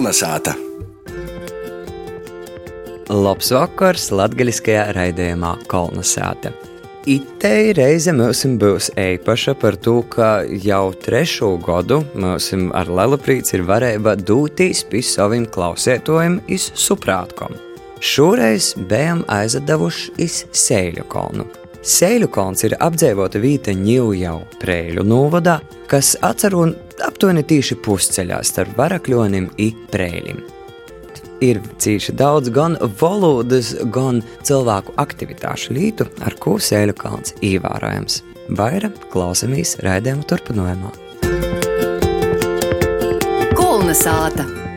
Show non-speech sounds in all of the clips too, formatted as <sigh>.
Kolnesāta! Labs vakars latgaļiskajā raidījumā Kolnesāta. Itei reize mums būs īpaša par to, ka jau trešo gadu mums ar lielu prīci ir varēja doties pie saviem klausētojiem iz Suprātkom. Šoreiz bijām aizdevuši iz Sēļu kalnu. Sēļu kalns ir apdzīvota vieta Ņūjau Prēļu novadā, kas atceru aptuveni tīši pusceļā starp Varakļonim un Prēļim ir cīši daudz gan valodas, gan cilvēku aktivitāšu lītu, ar ko sēļu kalns ievērojams. Vaira klausamies raidījumu turpinājumā. Kulna sāta!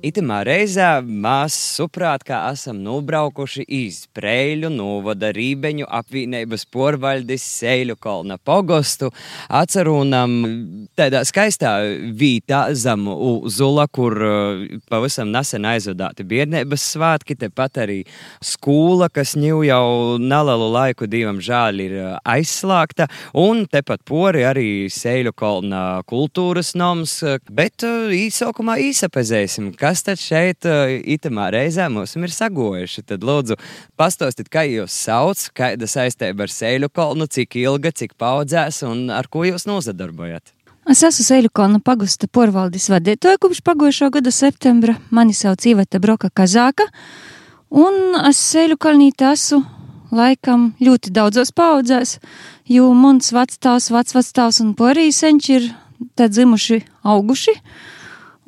Itamā reizē mēs saprotam, ka esam nobraukuši iz Preļu, Novada Rībeņu apvienības porvaļdes Sēļu kalna pogostu. Atcerunam tādā skaistā vītā zem Zula, kur uh, pavisam nesen aizvadāti biednības svētki, tepat arī skola, kas ņū jau nelielu laiku, divam žēl, ir uh, aizslēgta, un tepat pori arī Sēļu kalna kultūras noms, bet uh, īsākumā īsapazēsim, kas tad šeit, uh, itamā reizē, mums ir sagojuši. Tad, lūdzu, pastāstiet, kā jūs sauc, kāda saistība ar Sēļu kalnu, cik ilga, cik paudzēs un ar ko jūs nozadarbojat. Es esmu Sēļu kalna pagusta porvaldes vadītāja kopš pagājušā gada septembra. Mani sauc Iveta Broka Kazāka, un es Sēļu kalnīte esmu laikam ļoti daudzos paudzēs, jo mans vecstāvs, vecvectāvs un porī senči ir te dzimuši, auguši.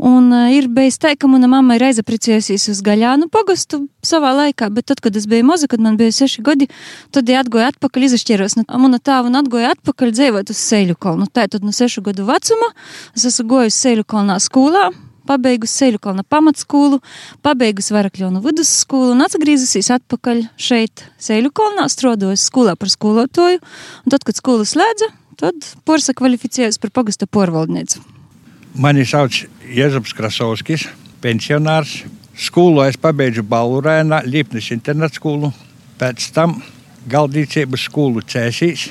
Un uh, ir bijis tā, ka mana mamma ir aizaprecējusies uz Gaļānu pogastu savā laikā, bet tad, kad es biju maza, kad man bija seši gadi, tad viņa atgoja atpakaļ, izšķiros no mana tēva un atgoja atpakaļ dzīvot uz Sēļu kalnu. Tā tad no sešu gadu vecuma es esmu gojusi Sēļu kalnā skolā, pabeigusi Sēļu kalna pamatskolu, pabeigusi Varakļonu vidusskolu un atgriezusies atpakaļ šeit Sēļu kalnā, strādājusi skolā par skolotoju, un tad, kad skola slēdza, tad porsa kvalificējas par pagasta porvaldnieci. Mani sauc Jēzus Krasovskis, pensionārs. Skolu es pabeidzu Balurēnā, Līpnes internetu skolu. Pēc tam galdīcības skolu Cēsīs,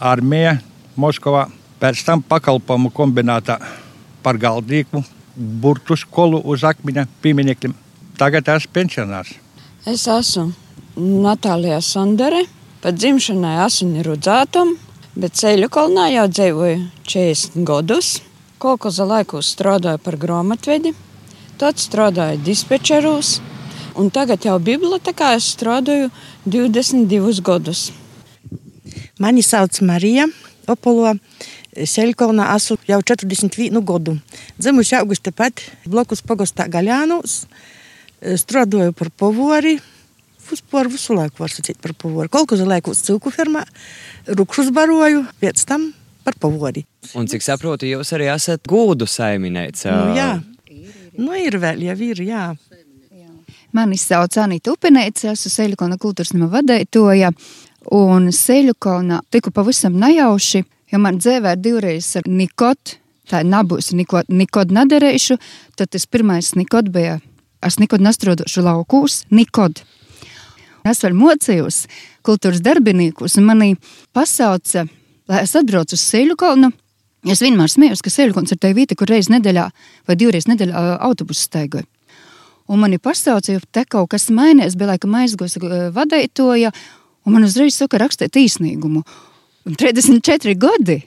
armija Moskavā. Pēc tam pakalpojumu kombinātā par galdīgu, burtu skolu uz akmeņa pieminekļiem. Tagad esmu pensionārs. Es esmu Natālija Sandere. Pat dzimšanai esmu rudzētam, bet ceļu kalnā jau dzīvoju 40 gadus. Kolkoza laikos strādāju par grāmatvedi, tad strādāju dispečeros, un tagad jau bibliotekā es strādāju 22 gadus. Mani sauc Marija Opolo. Seļkalnā esmu jau 41 gadu. Dzimuši augusti pat blokus pagostā Gaļānos. Strādāju par povori. Vispār visu laiku var sacīt par povori. Laikā uz cilku fermā, rupšus baroju, pēc tam par povori. Un cik saprotu, jūs arī esat gūdu saimniece. Nu, jā, nu, ir vēl, jau ir, jā. Mani sauc Anita Upinēca, esmu Seļukona kultūras nama vadētoja, un Seļukona tiku pavisam nejauši, jo man dzēvē divreiz ar nikot, tā nebūs nikot, nikot nadarējušu, tad tas pirmais nikot bija, es nikot nastrodošu laukūs, nikot. Es vēl mocījos kultūras darbinīkus, un mani pasauca, lai es atbraucu uz Seļukonu, Es vienmēr smējos, ka Sēļu koncerts ir tā vieta, kur reizes nedēļā vai divreiz nedēļā autobusu staigoju. Un mani pasaucīja, te kaut kas mainījās, bija laikam aizgojis vadītoja, un man uzreiz saka rakstīt īsnīgumu. Un 34 gadi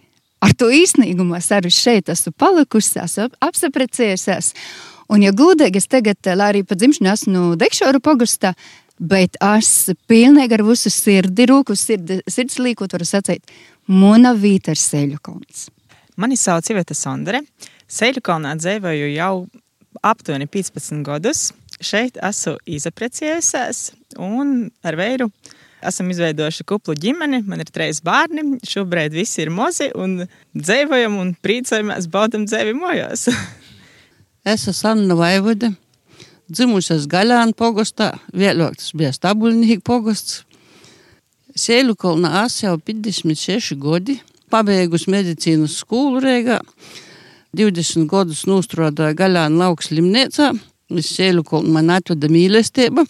ar to īsnīgumu es arī šeit esmu palikusi, esmu apsaprecējusies. Un, ja gudīgi, es tagad, lai arī pa dzimšanu esmu Dekšoru pagastā, bet es pilnīgi ar visu sirdi, rūku sirdi, sirds līkot varu sacīt, ir Sēļu koncerts. Mani sauc Iveta Sondere. Sēļukalnā dzīvoju jau aptuveni 15 gadus. Šeit esmu izaprecējusies un ar veidu esam izveidojuši kuplu ģimeni. Man ir trīs bērni. Šobrīd visi ir mozi un dzīvojam un priecājamies, baudam dzīvi mājās. es esmu Anna Vaivode. Dzimušas Gaļāna pogostā, vēlāk tas bija Stabuļnīgi pogosts. Sēļukalnā es jau 56 gadi pabeigusi medicīnas skolu Rīgā. 20 gadus nostrādāju Gaļāna lauka slimnīcā. Es sēlu, ko man atveda mīlestība.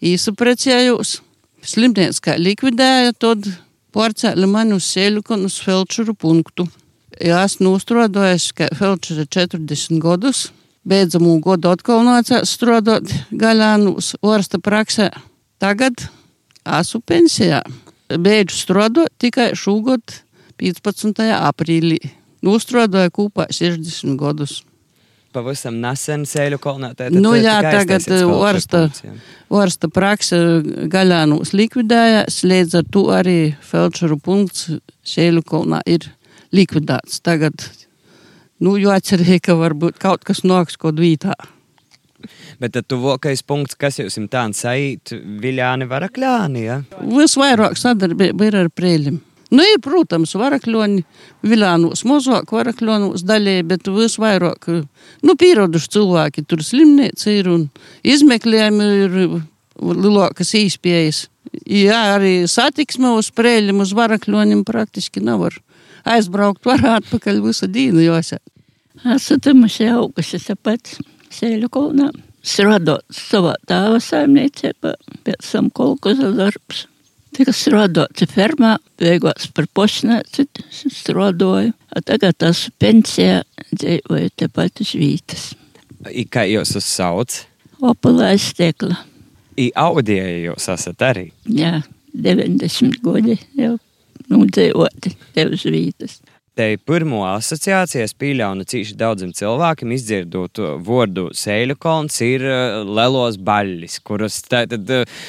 Īsu precējos. Slimnīca kā likvidēja, tad pārcēla mani uz sēlu, un uz felčuru punktu. Ja es nostrādāju kā felčura 40 gadus. Beidzamu godu atkal nācās strādāt Gaļānus orsta praksē. Tagad esmu pensijā. Beidzu strādāt tikai šogad 15. aprīlī. Nostrādāju kopā 60 gadus. Pavisam nesen sēļu kolonā. Tad, Nu jā, tagad orsta, orsta praksa Gaļānus likvidējās, līdz ar to arī felčeru punkts sēļu kolonā ir likvidēts. Tagad, nu, jo atcerēja, ka varbūt kaut kas nāks kaut vītā. Bet tad tuvākais punkts, kas jums tāds sajūt, Viljāni Varakļāni, ja? Visvairāk sadarbība ir ar prēļiem. Nu, ir, protams, varakļoni, vilānos mazāk varakļonos daļai, bet visvairāk, nu, pieroduši cilvēki, tur slimnīca ir un izmeklējumi ir lielākas īspējas. Jā, arī satiksme uz prēļiem, uz varakļoniem praktiski nevar aizbraukt, var atpakaļ visu dienu jāsaka. Esmu timusi augusi tāpēc Sēļu kolonā. Strādāt savā tēva saimniecībā, pēc tam kolkoza darbs. Tika strādāts fermā, beigās par pošnēci strādāju. A tagad esmu pensijā, dzīvoju tepat uz vītas. I kā jūs uzsauc? Opulais stekla. I audija jūs esat arī. Jā, 90 gadi jau nudzīvoti tev uz vītas. Te pirmo asociācijas pieļauju cīši daudziem cilvēkiem, izdzirdot vārdu sēļu kolons, ir lelos baļļis, kuras tad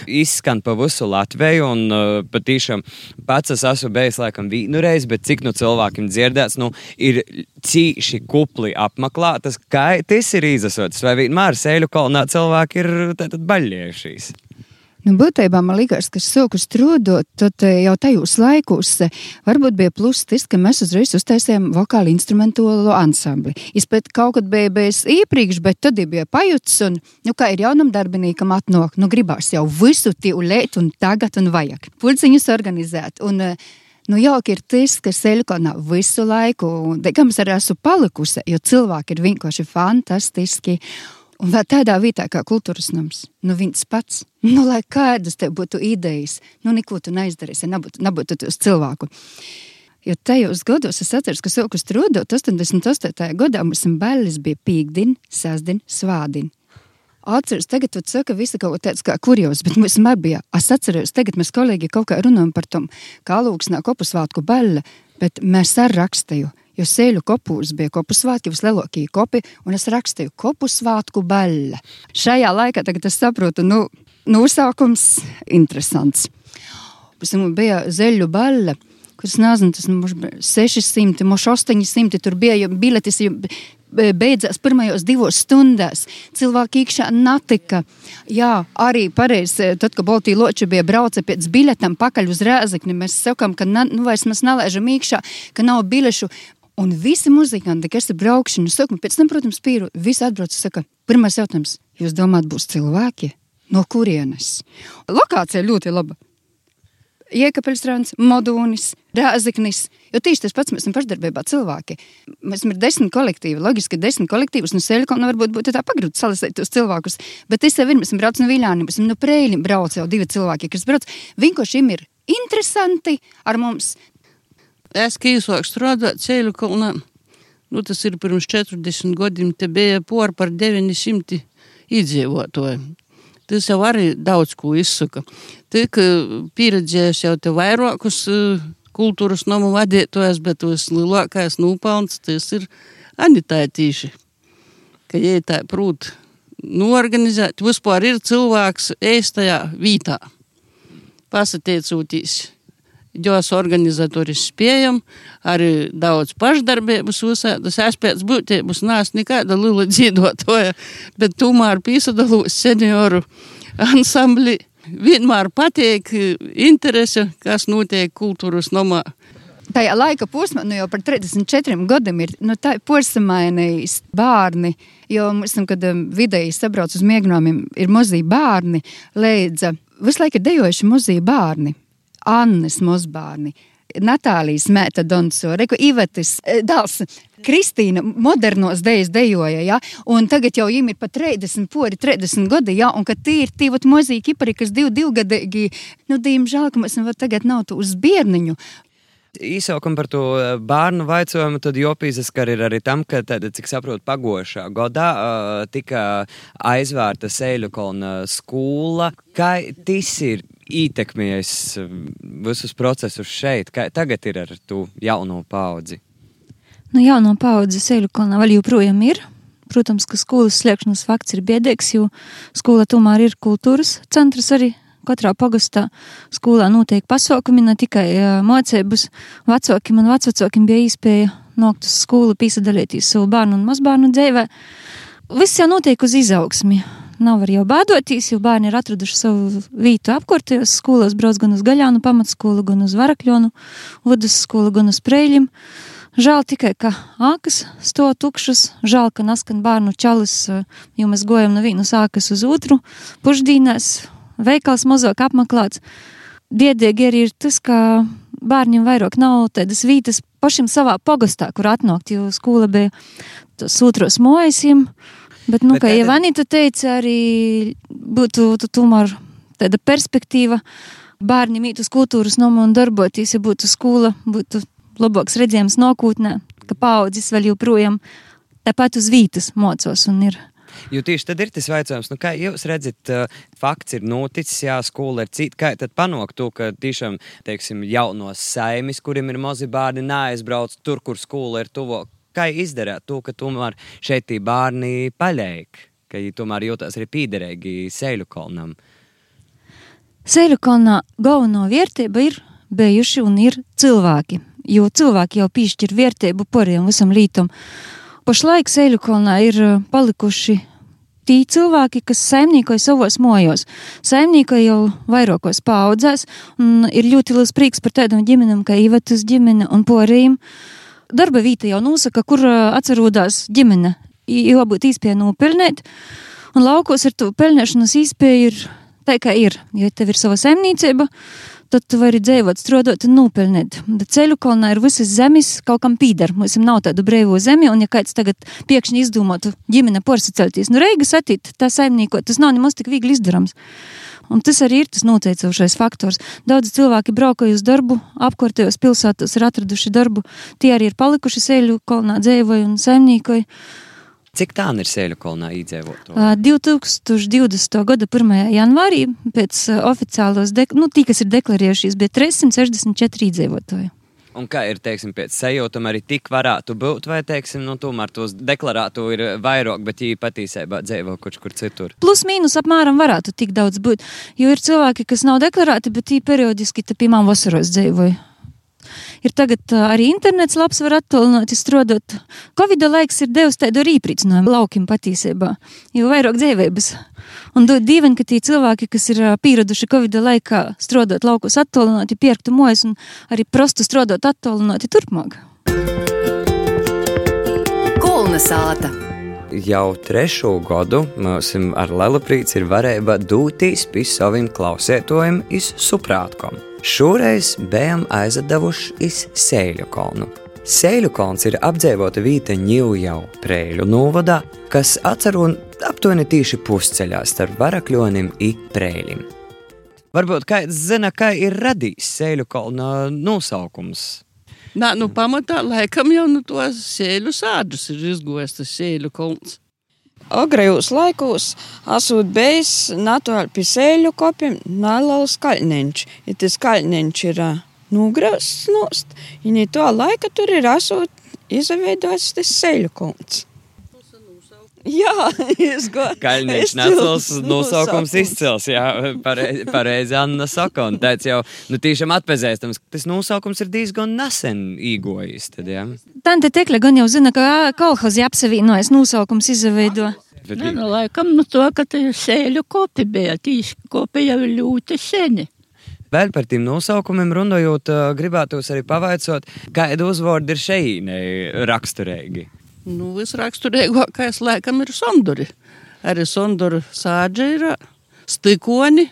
izskan pa visu Latviju. Un patīšām pats es esmu bijis laikam vīnu reizi, bet cik nu cilvēkiem dzirdēts, nu ir cīši kupli apmeklētas, kā tas ir izasots. Vai vienmēr sēļu kolonā cilvēki ir tātad baļļiejušies? Nu, būtībā man liekas, ka soku strādājot, tad jau tajos laikos varbūt bija pluss tas, ka mēs uzreiz uztaisījām vokālu instrumentālo ansambli. Izpēt kaut kad bija bijis iepriekš, bet tad bija pajūts, un, nu, kā ir jaunam darbinīkam atnāk, nu, gribās jau visu tīu lēt un tagad un vajag. Pulciņus organizēt. Un, Nu, jauki ir tas, ka Seļkonā visu laiku, kam es arī esmu palikusi, jo cilvēki ir vienkārši fantastiski. Un vēl tādā vietā kā kultūras nams, nu viens pats, nu lai kādas tev būtu idejas, nu neko tu neizdarīsi, nebūtu, nebūtu uz cilvēku. Jo tajos gados es atceros, ka sāku strādāt 88. gadā mums bērns bija pīkdien, sasdien, svādien. Atceros, tagad tu saka, visi kaut tāds kā kurjos, bet mums bija. Es atceros, tagad mēs kolēģi kaut kā runājam par tom, kā lūksnā kopusvātku baļļa, bet mēs ar rakstīju. Jo sēļu kopūs bija kopusvātki, vislielākie kopi, un es rakstīju kopusvātku baļļa. Šajā laikā, tagad es saprotu, nu, nosākums interesants. Pēc tam bija zeļu baļļa, kuras nezinu, tas bija 600, moš 800, tur bija biletes, beidzās pirmajos divos stundās. Cilvēki iekšā natika. Jā, arī pareizi, tad, kad Baltija loči bija brauca pēc biļetām pakaļ uz rēzekni, mēs sakām, ka na, nu, vairs mēs nelaižam iekšā, ka nav bilešu. Un visi muzikanti, kas ir braukšana, saka, pēc tam, protams, pīru, visi atbrauc un saka, pirmais jautājums, jūs domājat, būs cilvēki? No kurienes? Lokācija ļoti laba. Iekapeļstrāns, Modūnis, Rāzaknis, jo tieši tas pats mēs esam pašdarbībā cilvēki. Mēs esam desmit kolektīvi, loģiski desmit kolektīvus, no Sēļkona varbūt būtu tā pagrūti salasīt tos cilvēkus, bet es jau ir, mēs esam brauc no Viļāniem, mēs esam no Prēļiem brauc jau divi cilvēki, kas brauc, vienkārši ir interesanti ar mums. Es, kad īsāk strādāju ceļu kalnā, nu, tas ir pirms 40 gadiem, te bija por par 900 iedzīvotāju. Tas jau arī daudz ko izsaka. Tik pieredzējis jau te vairākus kultūras nomu vadītājus, bet tas lielākais nopelns tas ir anitētīši. Ka, ja tā prūt, norganizēt, vispār ir cilvēks ēstajā vītā. Pasateicoties jos organizatoris spējam, arī daudz pašdarbības uzsēdas aspekts būtības nās nekāda lila <laughs> dzīvotoja, bet tomēr pīsadalos senioru ansambli vienmēr patīk interese, kas notiek kultūras nomā. Tajā laika posmā, nu jau par 34 gadiem, ir nu, porcelānais bērni. Jo tam, kad vidēji sabrauc uz mēģinājumiem, ir mazi bērni, līdz visu laiku ir dejojuši mazi bērni. Annas Mosbārni. Natālijas mēta Donso, Reku Ivetis, dāls Kristīna modernos dejas dejoja, ja, un tagad jau viņiem ir pat 30, pori 30 gadi, ja, un tie ir tie vat mozīki ipari, kas divi divgadīgi, nu, diemžēl, ka mēs tagad nav tu uz bierniņu. Īsākam par to eh, bērnu vaicojumu, tad jopīzaskar ir arī tam, ka, tad, cik saprotu, pagošā godā uh, tika aizvērta Sēļu kolna skola. Kā tas ir ietekmējis visus procesus šeit? Kā tagad ir ar to jauno paudzi? Nu, jauno paudzi Sēļu kolnā vēl joprojām ir. Protams, ka skolas slēgšanas fakts ir biedīgs, jo skola tomēr ir kultūras centrs arī katrā pagastā skolā notiek pasākumi, ne tikai mācības. Vecākiem un vecvecākiem bija iespēja nākt uz skolu, piesaistīties savu bērnu un mazbērnu dzīvē. Viss jau notiek uz izaugsmi. Nav var jau bēdoties, jo bērni ir atraduši savu vietu apkārtējos skolos, brauc gan uz Gaļānu pamatskolu, gan uz Varakļonu vidusskolu, gan uz Preļiem. Žēl tikai, ka ākas sto tukšas, žēl, ka naskan bērnu čalis, jo mēs gojam no vienas ākas uz otru pušdīnēs, veikals mazāk apmeklēts. Diedīgi arī ir tas, ka bērniem vairāk nav tādas vietas pašiem savā pogastā, kur atnākt, jo skola bija sūtros mojasiem. Bet, nu, Bet kā jau Anita teica, arī būtu tomēr tāda perspektīva bērniem īt uz kultūras nomu un darboties, ja būtu skola, būtu labāks redzējums nākotnē, ka paudzes vēl joprojām tāpat uz vītas mocos un ir Jo tieši tad ir tas jautājums, nu, kā jūs redzat, uh, fakts ir noticis, jā, skola ir cita. Kā tad panākt to, ka tiešām, teiksim, jaunos saimis, kuriem ir mazi bērni, neaizbrauc tur, kur skola ir tuvāk? Kā izdarīt to, ka tomēr šeit tie bērni paļēk, ka viņi tomēr jūtas arī pīderīgi Sēļu kolnam? Sēļu kolnā galveno vērtība ir bijuši un ir cilvēki, jo cilvēki jau piešķir vērtību poriem visam lītam. Pašlaik Sēļukolnā ir uh, palikuši tī cilvēki, kas saimniekoja savos mojos. Saimniekoja jau vairākos paudzēs, un ir ļoti liels prieks par tādām ģimenēm, kā Ivatas ģimene un Porīm. Darba vīta jau nosaka, kur atcerodās ģimene, jau būt īspēja nopelnēt, un laukos ar to pelnēšanas īspēju ir tā, kā ir. Ja tev ir sava saimniecība, tad tu vari dzīvot, strādāt un nopelnīt. Bet ceļu kolonā ir visas zemes kaut kam pīdar. Mums nav tādu brīvo zemi, un ja kāds tagad pēkšņi izdomātu ģimene porsacelties, nu reigas attīt, tā saimniekot, tas nav nemaz tik viegli izdarams. Un tas arī ir tas noteicošais faktors. Daudz cilvēki braukoja uz darbu, apkārtējos pilsētos ir atraduši darbu, tie arī ir palikuši sēļu kolonā dzīvoja un saimniekoja. Cik tā ir sēļu kolonā iedzīvot? 2020. gada 1. janvārī pēc oficiālos, nu, tī, kas ir deklarējušies, bija 364 iedzīvotāji. Un kā ir, teiksim, pēc sajūtām arī tik varētu būt, vai, teiksim, nu, tomēr tos deklarētu ir vairāk, bet viņi patiesībā dzīvo kaut kur citur? Plus mīnus apmēram varētu tik daudz būt, jo ir cilvēki, kas nav deklarēti, bet viņi periodiski, piemēram, vasaros dzīvoja. Ir tagad arī internets labs var attālināt, strādāt. Covid laiks ir devis tādu rīpricinājumu laukim patīsībā, jo vairāk dzīvības. Un dod dīvaini, ka tie cilvēki, kas ir pieraduši Covid laikā strādāt laukos attālināti, pierktu mojas un arī prostu strādāt attālināti turpmāk. Kulna sāta jau trešo gadu mums ar lielu prieku ir varēja doties pie saviem klausētojiem iz Suprātkom. Šoreiz bijām aizdevuši iz Sēļu kalnu. Sēļu kalns ir apdzīvota vieta Ņūjau Prēļu novadā, kas atceru aptuveni tīši pusceļā starp Varakļonim un Prēļim. Varbūt kāds zina, kā ir radījis Sēļu kalna nosaukums. Nā, nu pamatā laikam jau nu tos sēļu sādus ir izgojis tas sēļu kalns. Agrajos laikos esot bijis naturāli pie sēļu kopiem neliels kaļņš. Ja tas kaļņš ir nograusts nost, ja to laika tur ir esot izveidojis tas sēļu kungs. Jā, izgāju. Kaļņš necels, nosaukums izcels, jā, pareizi, pareizi Anna saka, un tāds jau, nu, tiešām atpezēstams, tas nosaukums ir diezgan nesen īgojis, tad, jā. Tante Tekle gan jau zina, ka kolhozi apsavīnojas nosaukums izveido. Bet... Nē, nu, laikam, nu to, ka tie sēļu kopi bija, tīši kopi jau ļoti seni. Vēl par tiem nosaukumiem runājot, gribētos arī pavaicot, kāda uzvārda ir šeit raksturīgi. Nu, visraksturīgākais laikam ir sonduri. Arī sonduru sāģa ir stikoni,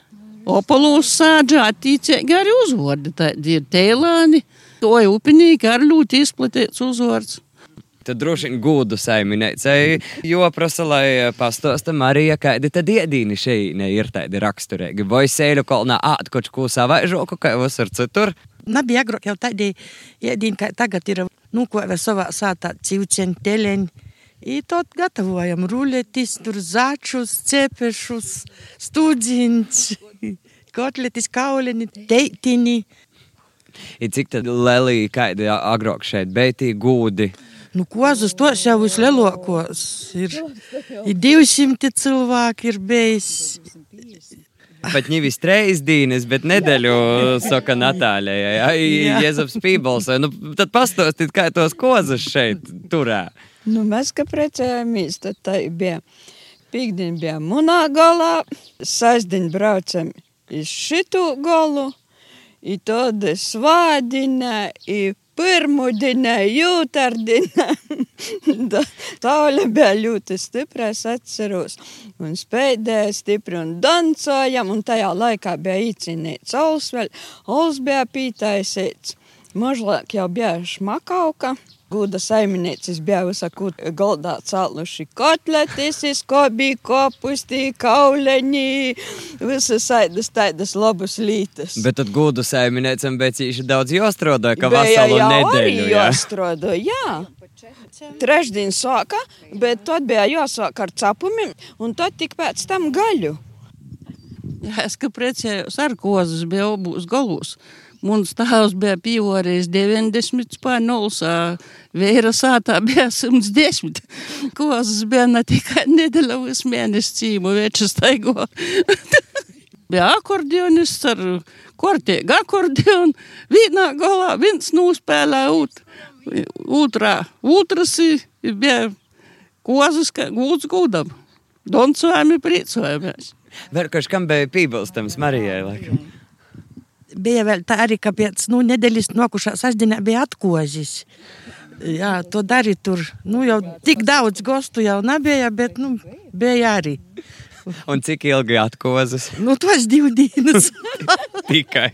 opolūs sāģa, attīcīgi arī uzvārdi. Tādi ir tēlāni, to upinīgi arī ļoti izplatīts uzvārds. Tad droši vien gūdu saimniecei, jo prasa, lai pastosta Marija, kādi tad iedīni šeit ir tādi raksturīgi. Vai sēļu kolnā āt kaut ko savaižoku, kā visur citur? Nebija agrāk jau tādi iedīni, kā tagad ir, nu, ko vēl savā sātā civceni, teleņi. I tot gatavojam ruletis, tur začus, cepešus, studzints, <laughs> kotletis, kaulini, teitini. I cik tad lelī, kādi agrāk šeit beitī gūdi? Nu, kozas tos jau vislielākos ir. <laughs> Ir 200 cilvēki ir bijis. Pat nevis trīs dienas, bet nedēļu, saka Natālijai. Ja? Jā. Jēzus Pībols. Nu, tad pastāstiet, kā tos kozas šeit turē. Nu, mēs, kad precējāmies, tad tā bija. Pīkdiņa bija munā galā, sasdiņa braucam iz šitu galu, i tad svādiņa, i pirmudinē, jūtardinē. <laughs> Tāle bija ļoti stipra, es atceros. Un spēdēja stipri un dancojam, un tajā laikā bija īcinīts ols vēl. Ols bija pītaisīts. Možlāk jau bija šmakauka. Gūda saimniecis bija visaku goldā cēluši kotletis, skobī, kopustī, kauleņi, visas aidas tādas labas lītas. Bet tad gūdu saimniecam becīši daudz jostrodoja, ka Bija vasalu nedēļu. Ja? jāstrādā, jā. Trešdien sāka, bet tad bija jāsāk ar cepumiem, un tad tik pēc tam gaļu. Jā, es kā precējos ar kozas, bija obūs galūs. Mums tēvs bija pīvorējis 90 spāņols, vēra sātā bija 110. Kozas bija ne tikai nedēļa, vis mēnesis cīmu večas taigo. <laughs> bija akordionists ar kortēgu akordionu. Vienā galā viens nospēlē ūt, otrā, otras bija kozas, kā gūts gūdam. Doncojami priecojamies. Vēl kaut kam bija pībolstams Marijai. Laikam. Bija vēl tā arī, ka pēc nu, nedēļas nokušā sasdienā bija atkozis. Jā, to darīja tur. Nu, jau tik daudz gostu jau nebija, bet nu, bija arī. Un cik ilgi atkozas? Nu, tos divas dienas. <laughs> Tikai.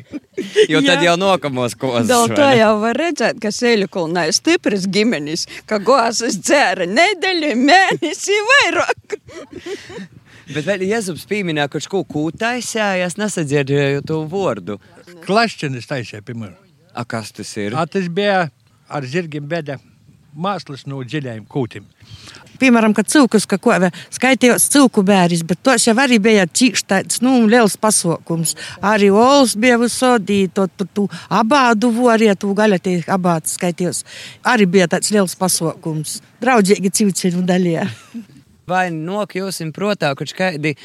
Jo tad Jā. jau nokamos kozas. Dēl to jau var redzēt, ka Sēļukulnā ir stipras ģimenes, ka gozas dzēra nedēļu, mēnesi vairāk. Bet vēl Jēzus pieminēja kaut ko kūtaisā, ja es nesadzirdēju to vārdu. Klašķinis taisīja pirmā. A, kas tas ir? A, tas bija ar zirgiem bēda mākslas no dziļajiem kūtim. Piemēram, kad cilvēks kaut ko skaitījās cilvēku bērns, bet tos jau arī bija tāds, nu, liels pasākums. Arī olas bija visādi, to, to, to abādu vorie, tu gaļatī abāds skaitījos. Arī bija tāds liels pasākums. Draudzīgi cīņu daļā. <laughs> Vai nokļūsim protā kaut kādi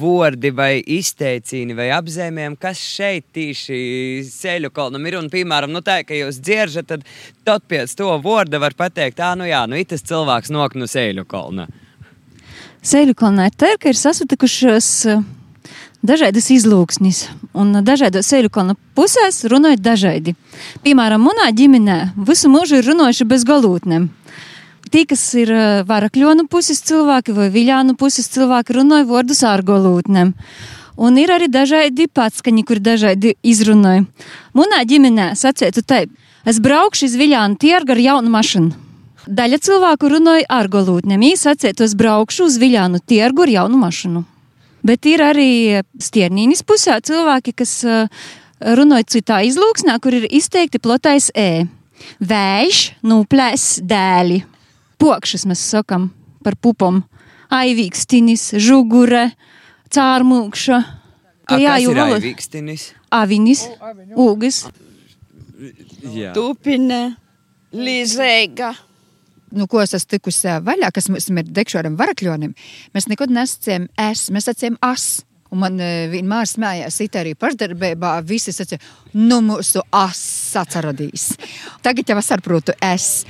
vārdi vai izteicīni vai apzīmējumi, kas šeit tieši ceļu kolonam ir. Un, piemēram, nu tā, ka jūs dzieržat, tad, tad pēc to vārda var pateikt, ah, nu jā, nu itas cilvēks nok no ceļu kolona. Sēļu kolonā ir tā, ka ir sasatikušās eh, dažādas izlūksnis, un dažādos sēļu kolona pusēs runājot dažādi. Piemēram, manā ģimenē visu mūžu ir runājuši bez galūtnēm. Tie, kas ir eh, varakļonu puses cilvēki vai viļānu puses cilvēki, runāja vārdus ar galūtnēm. Un ir arī dažādi patskaņi, kur dažādi izrunāja. Manā ģimenē sacētu tā, es braukšu iz viļānu tirgu ar jaunu mašīnu. Daļa cilvēku runāja ar galūtnēm, īsi atcietos braukšu uz viļānu tirgu ar jaunu mašīnu. Bet ir arī stiernīnis pusē cilvēki, kas eh, runāja citā izlūksnā, kur ir izteikti plotais E. Vējš, nuplēs dēļi. Pokšas mēs sakam par pupom. Aivīkstinis, žugure, cārmūkša. A, Jā, jau ir valo- aivīkstinis? Avinis, ūgas. Jā. Tupine, līzēga. nu, ko es esmu tikusi vaļā, kas mums ir dekšoram varakļonim, mēs nekad nesacījām es, mēs sacījām as. Un man vienmēr smējās, it arī pašdarbībā, visi sacīja, nu, mūsu as atceradīs. Tagad jau es saprotu es.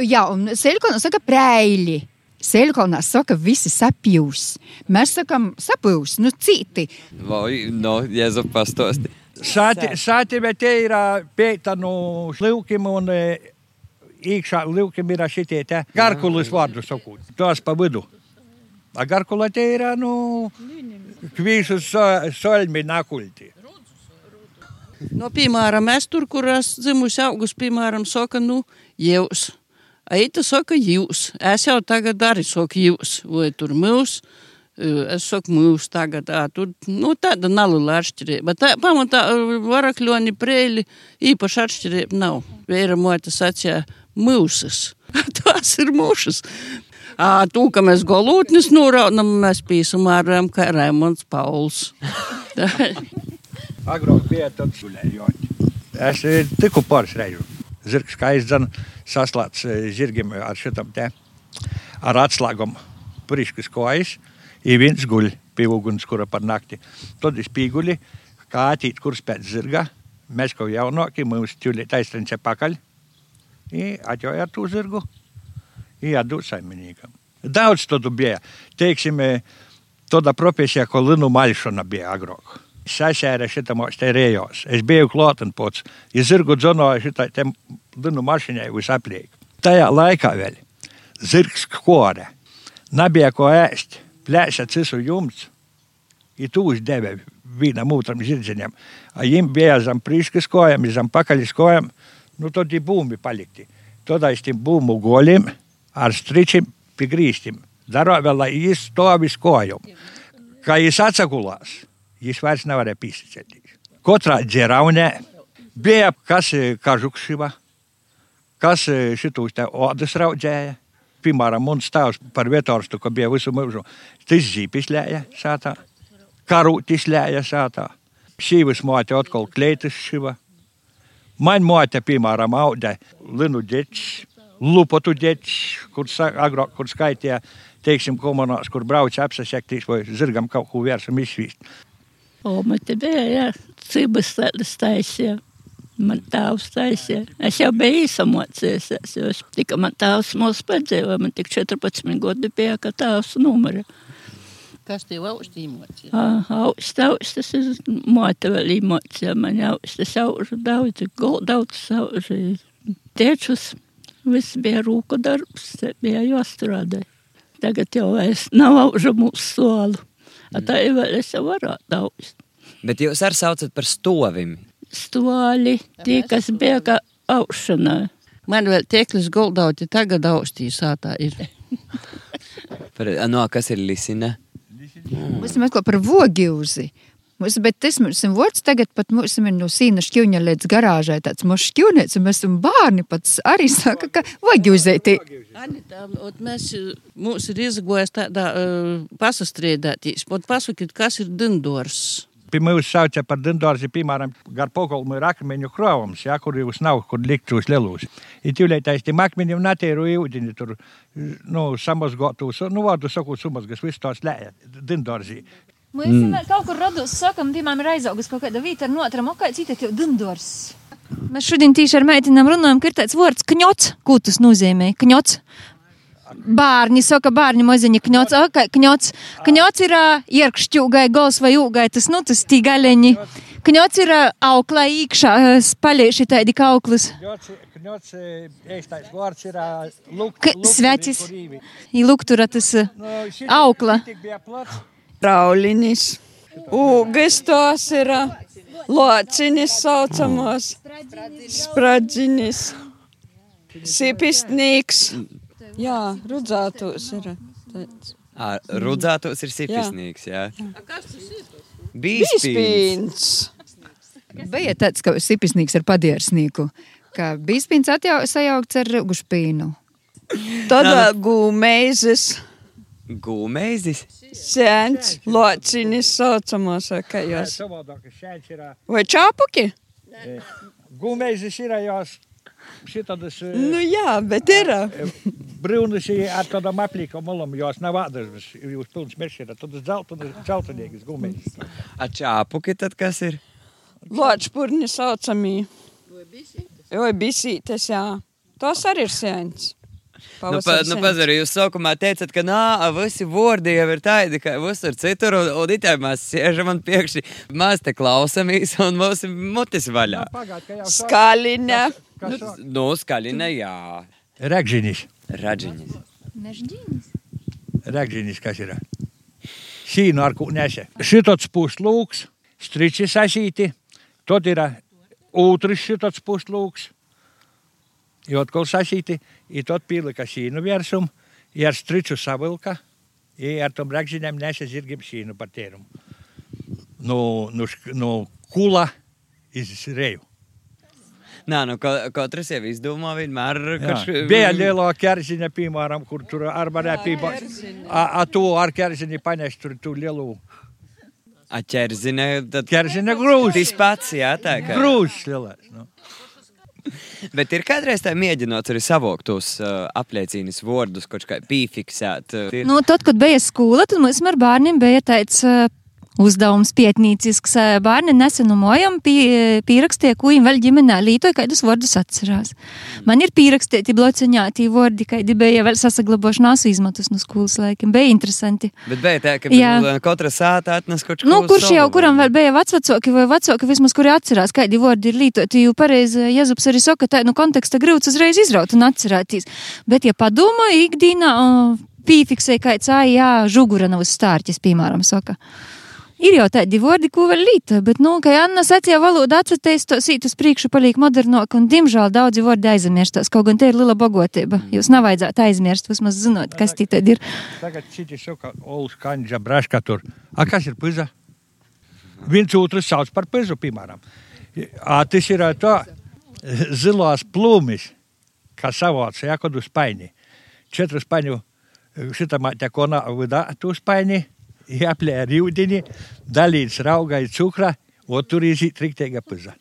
Jā, un Sēļkonā saka prēļi. Sēļkonā saka visi sapjūs. Mēs sakam sapjūs, nu citi. Vai, no, Jēzus pastosti. Sāti, sāti bet te ir pēta no šlivkim un iekšā livkim ir šitie te garkulis vārdu sakot. Tos pa vidu. A garkula te ir, nu, kvīšus so, solmi nakulti. No, piemēram, es tur, kur esmu dzimusi augus, piemēram, saka, nu, jūs. Aita saka jūs. Es jau tagad arī saku jūs, vai tur mūs. Es saku mūs tagad, tā, tur, nu, tāda nalula atšķirība. Tā, pamatā, varakļoni, prēļi, īpaši atšķirība nav. Vēra mote sacīja mūsas. <laughs> Tās ir mūšas. Tū, ka mēs golūtnis noraunam, mēs pīsumārojam, kā Raimonds Pauls. <laughs> Agrāk bija tāds gulējot. Es tiku pāris reižu. Zirgs kā izdzen saslēdz eh, zirgiem ar šitam te, ar atslēgum priškas kojas, i viens guļ pie uguns, kura par nakti. Tad es pīguļi, kā atīt, kurs pēc zirga, mēs kaut jaunāki, mums ķuļi taisrince pakaļ, i atjoja ar tū zirgu, i atdūt saimniekam. Daudz tādu bija. Teiksim, tāda profesija, ko linu malšana bija agrāk. Sasēra šitam rējos. Es biju klāten pats. Ja zirgu dzonoju šitai tem linu mašinai visapliek. Tajā laikā vēl zirgs kore. Nebija ko ēst. Plēša cisu jumts. I tu uzdeve vienam otram zirdziņam. A jim bija zem priškas kojam, zem pakaļas kojam. Nu, tad ir būmi palikti. Tad aiz tiem būmu goļiem ar stričiem pigrīstim. Daro vēl, lai viņš stāv uz kojām. Kā viņš atsagulās, viņš vairs nevarēja pīsicēties. Katrā dzeraunē bija kas kažukšiva, kas šitus te odas raudzēja. Piemēram, mums stāvs par vietorstu, ka bija visu mūžu. Tas zīpis lēja šātā, karūtis lēja šātā. Šīvis māte atkal kleitas šiva. Man māte, piemēram, auda linu ģečs, lupotu ģečs, kur, agrāk, kur skaitīja, teiksim, komunās, kur brauc apsasektīs vai zirgam kaut ko vērsam izsvīst. O, man te bija, jā, cibas tādas taisīja. Man tēvs taisīja. Es jau biju īsamocījies, jo es tikai man tēvs mūs padzīvoja. Man tik 14 gadi bija, ka tēvs numura. Kas tev augstī mocīja? Augsts, augsts, tas ir mote vēl īmocīja. Man augsts, tas aužu daudz, daudz aužu. Tiečus, viss bija rūku darbs, bija jāstrādā. Tagad jau es nav aužu mūsu solu. Mm. Tā jau es varētu augst. Bet jūs arī saucat par stovim. Stoli, tie, kas bija kā augšanā. Man vēl tieklis goldauti tagad augstī sātā ir. Par, no, kas ir lisina? Mēs meklējam par vogiuzi. Mums, bet tas mums ir vārds tagad pat mums ir no sīna šķiuņa līdz garāžai tāds mūsu šķiunēts, un mēs esam bārni pats arī saka, ka. Anita, ot mēs, mums ir izgojis tādā uh, pasastrēdētīs, pat pasakīt, kas ir dindors. Pie mums sauca par dindorzi, piemēram, gar pokolmu ir akmeņu krovums, ja, kur jūs nav, kur likt uz lelūs. Ir tīlētais tiem akmeņiem natēru ūdeni tur, nu, samazgotus, nu, vārdu sakot, sumazgas, visu tās lēja, dindorzi. Mēs mm. kaut kur rados sakam, piemēram, ir aizaugus kaut kāda vīta ar notram, o kā cita tev dindors. Mēs šodien tīši ar meitinām runājam, ka ir tāds vārds kņots. Ko tas nozīmē? Kņots. Bārņi saka, bārņi maziņi kņots. Ok, kņots. Kņots ir ierkšķūgai, gals vai ūgai, tas, nu, tas tī galeņi. Kņots ir auklā īkšā, spaļieši tādi kauklis. Kņots, eistais vārds ir luk, Svecis. I luktura tas aukla. Raulinis, ūgas tos ir, locinis saucamos, spradzinis, sipistnīgs. Jā, rudzātos ir. À, rudzātos ir sipisnīgs, jā. Bīspīns. Bija tāds, ka sipisnīgs ar padiersnīku, ka bīspīns atjau, sajaukts ar rugušpīnu. Tad gūmeizes. Gūmeizis? Sēns, locinis saucamos, kā jūs. Vai čāpuki? Gūmeizes ir jos šitādas. Nu jā, bet ir. Brūnas ar tādām aplīkām malām, jos nav ādas, jūs pilns mešķira, tad dzeltenīgas gūmeizes. A čāpuki tad kas ir? Ločpurni saucamī. Oi, bisītes, jā. Tos arī ir sēns. Nu, pa, nu, pazaru, jūs sākumā teicat, ka nā, visi vārdi jau ir tādi, ka visur citur, un, un itā mēs sēžam un piekši mēs te klausamies, un mūsu mutis vaļā. Skaļina. Nu, nu, skaļina, jā. Regžinis. Radžinis. Nežģīnis. Regžinis, kas ir? Šīnu ar ko nese. Šitots puslūks, striči sasīti, tad ir otrs šitots puslūks. I atkal sašīti, i tad pielika šīnu virsum, i ar striču savilka, i ar tom rakžiņiem nesa zirgiem šīnu par tērumu. No, no, šk- no kula iz reju. Nā, nu, ka, katrs jau izdomā vienmēr, kurš Jā. Bija lielā ķerziņa, piemēram, kur tur ar varētu pīpāt. A, a tu ar ķerziņu paneš tur tu lielu Aķerzine, tad ķerziņa grūzi. tas pats, jā, tā kā. Grūzs lielais. Nu. <laughs> Bet ir kādreiz tā mēģinot arī savākt tos uh, apliecības vārdus, kaut kā piefiksēt. Uh, Nu, tad, kad bija skola, tad mums ar bērniem bija tāds uh, uzdevums pietnīcisks. Uh, Bērni nesenumojam, pie, pierakstīja, ko viņi vēl ģimenē lītoja, kādus vārdus atcerās. Man ir pierakstīti bloceņāti vārdi, kādi bija vēl sasaglaboši nasu izmatus no skolas laikiem. Bija interesanti. Bet bija tā, ka nu, katra sāta atnes kaut ko Nu, kurš jau kuram vēl bija vecāki vai vecāki, vismaz kuri atcerās, kādi vārdi ir lītoti. Jo pareizi Jēzus arī saka, ka tā no konteksta grūts uzreiz izraut un atcerēties. Bet, ja padomā, ikdienā pīfiksē, kā cāja, jā, žugura nav uz stārķis, piemēram, saka. Ir jau tādi vārdi, ko vēl līta, bet, nu, kā Anna sacīja, valoda atcerēties, to sīt uz priekšu paliek modernāk, un, diemžēl, daudzi vārdi aizmirstās. Kaut gan te ir liela bogotība. Jūs nevajadzētu aizmirst, vismaz zinot, kas tī tad ir. Tagad citi saka, Olas kanģa braška tur. A kas ir piza? Viens otru sauc par pizu, piemēram. A, tas ir tā zilās plūmis, kā savāca, ja, kad uz paini. Četru spaņu šitam te kona vidā tu spaini, jāplē ar jūdini, dalīts raugai cukra, o tur izīt riktēga piza.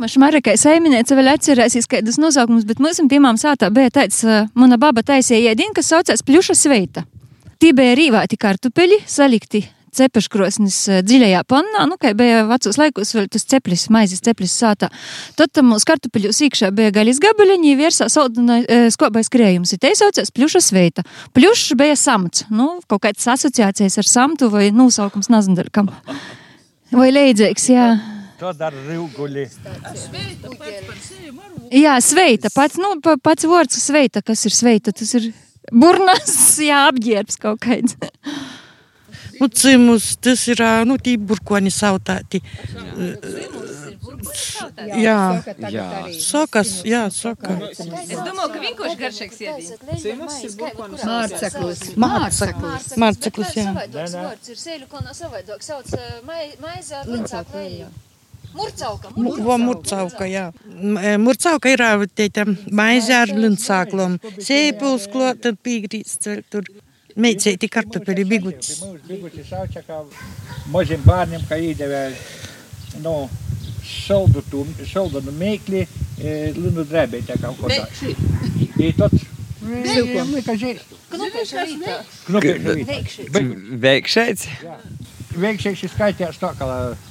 Man šmarakai saimniece vēl atcerēsies kādus nosaukumus, bet mums, piemēram, sātā bija tāds, mana baba taisīja ēdienu, kas saucās pļuša sveita. Tī bija rīvāti kartupeļi, salikti cepeškrosnis uh, dziļajā pannā, nu, kā bija vecos laikos vēl tas ceplis, maizes ceplis sātā. Tad tam mūsu kartupeļus iekšā bija gaļas gabaliņi, virsā saldina uh, skobais krējums, te saucās pļuša sveita. Pļušs bija samts, nu, kaut kāds asociācijas ar samtu vai nosaukums nazindaļkam. Vai leidzīgs, jā. To dara rīguļi. Jā, sveita. Pats, nu, pa- pats vārds sveita, kas ir sveita, tas ir burnas, <laughs> jā, apģērbs kaut kāds. Nu, cimus, tas ir, nu, tī burkoni sautāti. Jā, Jā, sokas, jā, soka. Es domāju, ka vienkārši garšīgs ēdiens. Mārceklis. Mārceklis. Mārceklis, jā. vārds ir sēļu kalnā savādāk, sauc maize ar lincāku vēju. Murcauka. Vo murcauka, jā. Murcauka ir ā, teita maize ar lincāklom. Sēpuls klot, tad pīgrīts tur. Meicēti kartupeli biguts. Mūsu biguti sauca, ka maziem bērniem, ka īdevē, nu, soldu tu, soldu nu mēkli, e, lunu drēbē, tā kā kaut kā. I tot, Silkom. Lika žēstu. Knupieša rītā. Knupieša rītā. Bet veikšais. veikšēši skaitījās tā, ka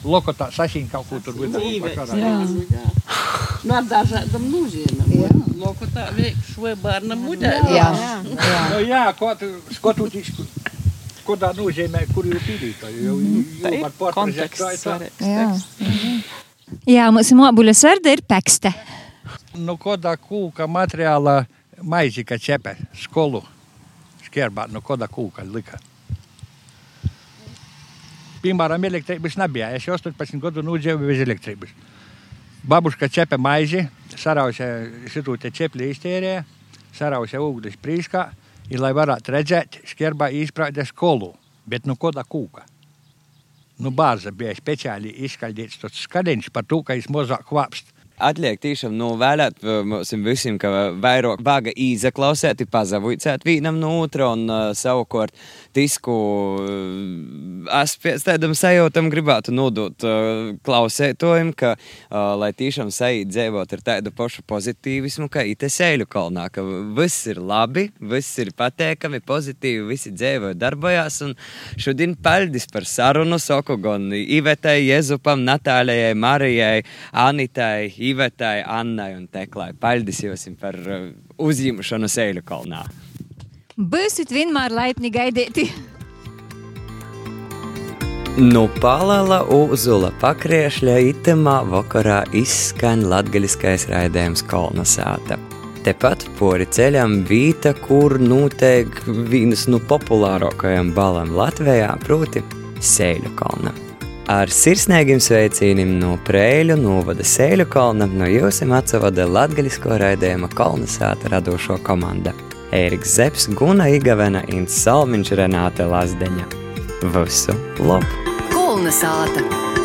lokotā sašīn kaut ko tur vidā. Nu, ar dažādām nozīmēm. Loku tā veikšu vai bērnam muļā. Jā. Nu, jā, ko tu skatoties, kādā nozīmē, kur jau pīdīta. Jau, Tā jau ir var pārprazēt, konteksts kā ir tā. svarīgs. Jā. Jā, mums mobuļa sērde ir pekste. Nu, kādā kūka materiāla maizi, ka ķepe skolu skērbā, nu, kādā kūka lika. Piemēram, elektrības nebija. Es jau 18 gadu nudzīvoju bez elektrības. Babuška ķepe maizi, sarausia šitų te ķepli iztērēja, sarausia ūglis prīškā, ir lai varētu redzēt, skērbā izprādē skolu, bet nu kādā kūka. Nu, bārza bija speciāli izskaidrots tas skadiņš par to, ka viņš mazāk kvapst. Atliek tiešām novēlēt mums visiem, ka vairāk vaga īzaklausēt, pazavūcēt vienam no otra un uh, savukārt tisku uh, es pēc tādam sajūtam gribētu nodot uh, klausētojiem, ka uh, lai tiešām sajūt dzīvot ar tādu pašu pozitīvismu, ka ite sēļu kalnā, ka viss ir labi, viss ir pateikami, pozitīvi, visi dzīvo darbojās un šodien paldies par sarunu saku gan Ivetai, Jezupam, Natālijai, Marijai, Anitai, Ivetai, Annai un Teklai. Paldies jums par uh, uzņemšanu Sēļu kalnā. Būsit vienmēr laipni gaidīti. Nu, palala uzula pakriešļa itemā vakarā izskan latgaļiskais raidījums Kolnasāta. Tepat pori ceļam vīta, kur noteikti viens no populārākajiem balam Latvijā, proti Sēļu kalna. Ar sirsnīgiem sveicieniem no Prēļu novada Sēļu kalna no jums atsavada latgaļisko raidījuma kolonizāta radošo komanda. Ēriks Zepsi, Guna Igavena un Salmiņš Renāte Lazdeņa. Visu labu! Kolonizāta!